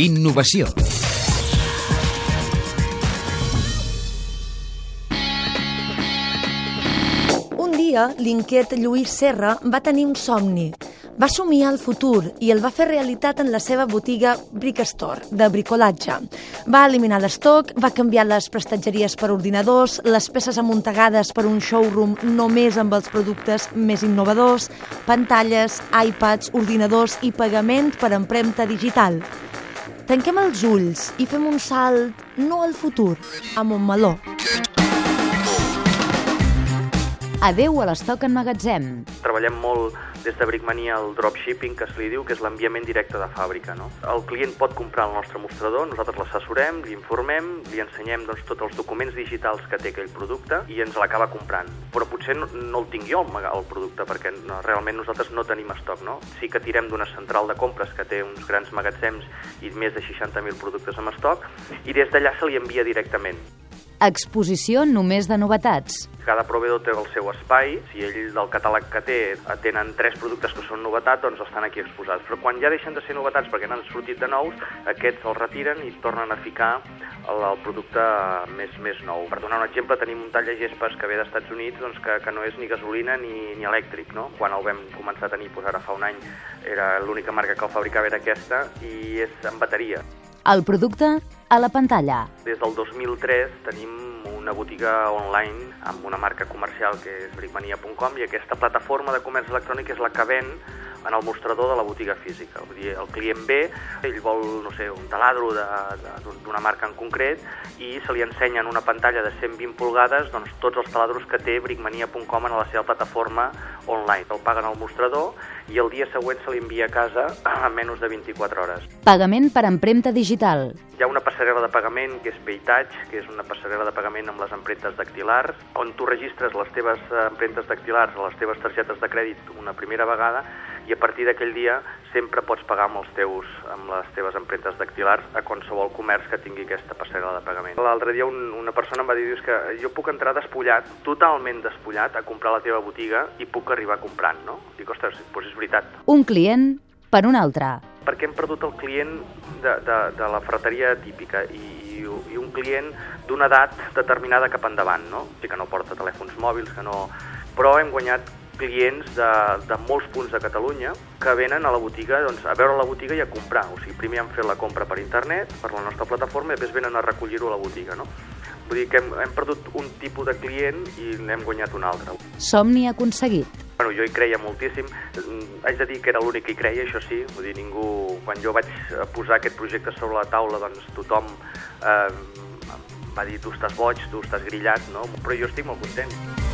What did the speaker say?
Innovació. Un dia, l'inquiet Lluís Serra va tenir un somni. Va somiar el futur i el va fer realitat en la seva botiga Brick Store, de bricolatge. Va eliminar l'estoc, va canviar les prestatgeries per ordinadors, les peces amuntegades per un showroom només amb els productes més innovadors, pantalles, iPads, ordinadors i pagament per empremta digital. Tanquem els ulls i fem un salt no al futur, a Montmeló. Adeu a l'estoc en magatzem. Treballem molt des de Brickmania el dropshipping, que es li diu, que és l'enviament directe de fàbrica. No? El client pot comprar el nostre mostrador, nosaltres l'assessorem, li informem, li ensenyem doncs, tots els documents digitals que té aquell producte i ens l'acaba comprant. Però potser no, no el tinc jo el, producte, perquè no, realment nosaltres no tenim estoc. No? Sí que tirem d'una central de compres que té uns grans magatzems i més de 60.000 productes en estoc, i des d'allà se li envia directament. Exposició només de novetats. Cada proveïdor té el seu espai. Si ell del catàleg que té tenen tres productes que són novetats, doncs estan aquí exposats. Però quan ja deixen de ser novetats perquè n'han sortit de nous, aquests els retiren i tornen a ficar el, el producte més, més nou. Per donar un exemple, tenim un tall de gespes que ve dels Estats Units doncs, que, que no és ni gasolina ni, ni elèctric. No? Quan el vam començar a tenir doncs ara fa un any, era l'única marca que el fabricava era aquesta i és en bateria. El producte a la pantalla. Des del 2003 tenim una botiga online amb una marca comercial que és brickmania.com i aquesta plataforma de comerç electrònic és la que ven en el mostrador de la botiga física. Vull dir, el client ve, ell vol, no sé, un taladro d'una marca en concret i se li ensenya en una pantalla de 120 pulgades doncs, tots els taladros que té brickmania.com en la seva plataforma online. El paguen al mostrador i el dia següent se li envia a casa a menys de 24 hores. Pagament per empremta digital. Hi ha una passarel·la de pagament que és PayTouch, que és una passarel·la de pagament amb les empremtes dactilars, on tu registres les teves empremtes dactilars a les teves targetes de crèdit una primera vegada i a partir d'aquell dia sempre pots pagar amb, els teus, amb les teves empremtes dactilars a qualsevol comerç que tingui aquesta passarel·la de pagament. L'altre dia un, una persona em va dir que jo puc entrar despullat, totalment despullat, a comprar la teva botiga i puc arribar comprant, no? Dic, ostres, doncs és veritat. Un client per un altre. Perquè hem perdut el client de, de, de la ferreteria típica i, i, i un client d'una edat determinada cap endavant, no? O sigui, que no porta telèfons mòbils, que no... Però hem guanyat clients de, de molts punts de Catalunya que venen a la botiga doncs, a veure la botiga i a comprar. O sigui, primer han fet la compra per internet, per la nostra plataforma, i després venen a recollir-ho a la botiga. No? Vull dir que hem, hem perdut un tipus de client i n'hem guanyat un altre. Somni aconseguit. Bueno, jo hi creia moltíssim. Haig de dir que era l'únic que hi creia, això sí. Vull dir, ningú... Quan jo vaig posar aquest projecte sobre la taula, doncs tothom eh, va dir tu estàs boig, tu estàs grillat, no? Però jo estic molt content.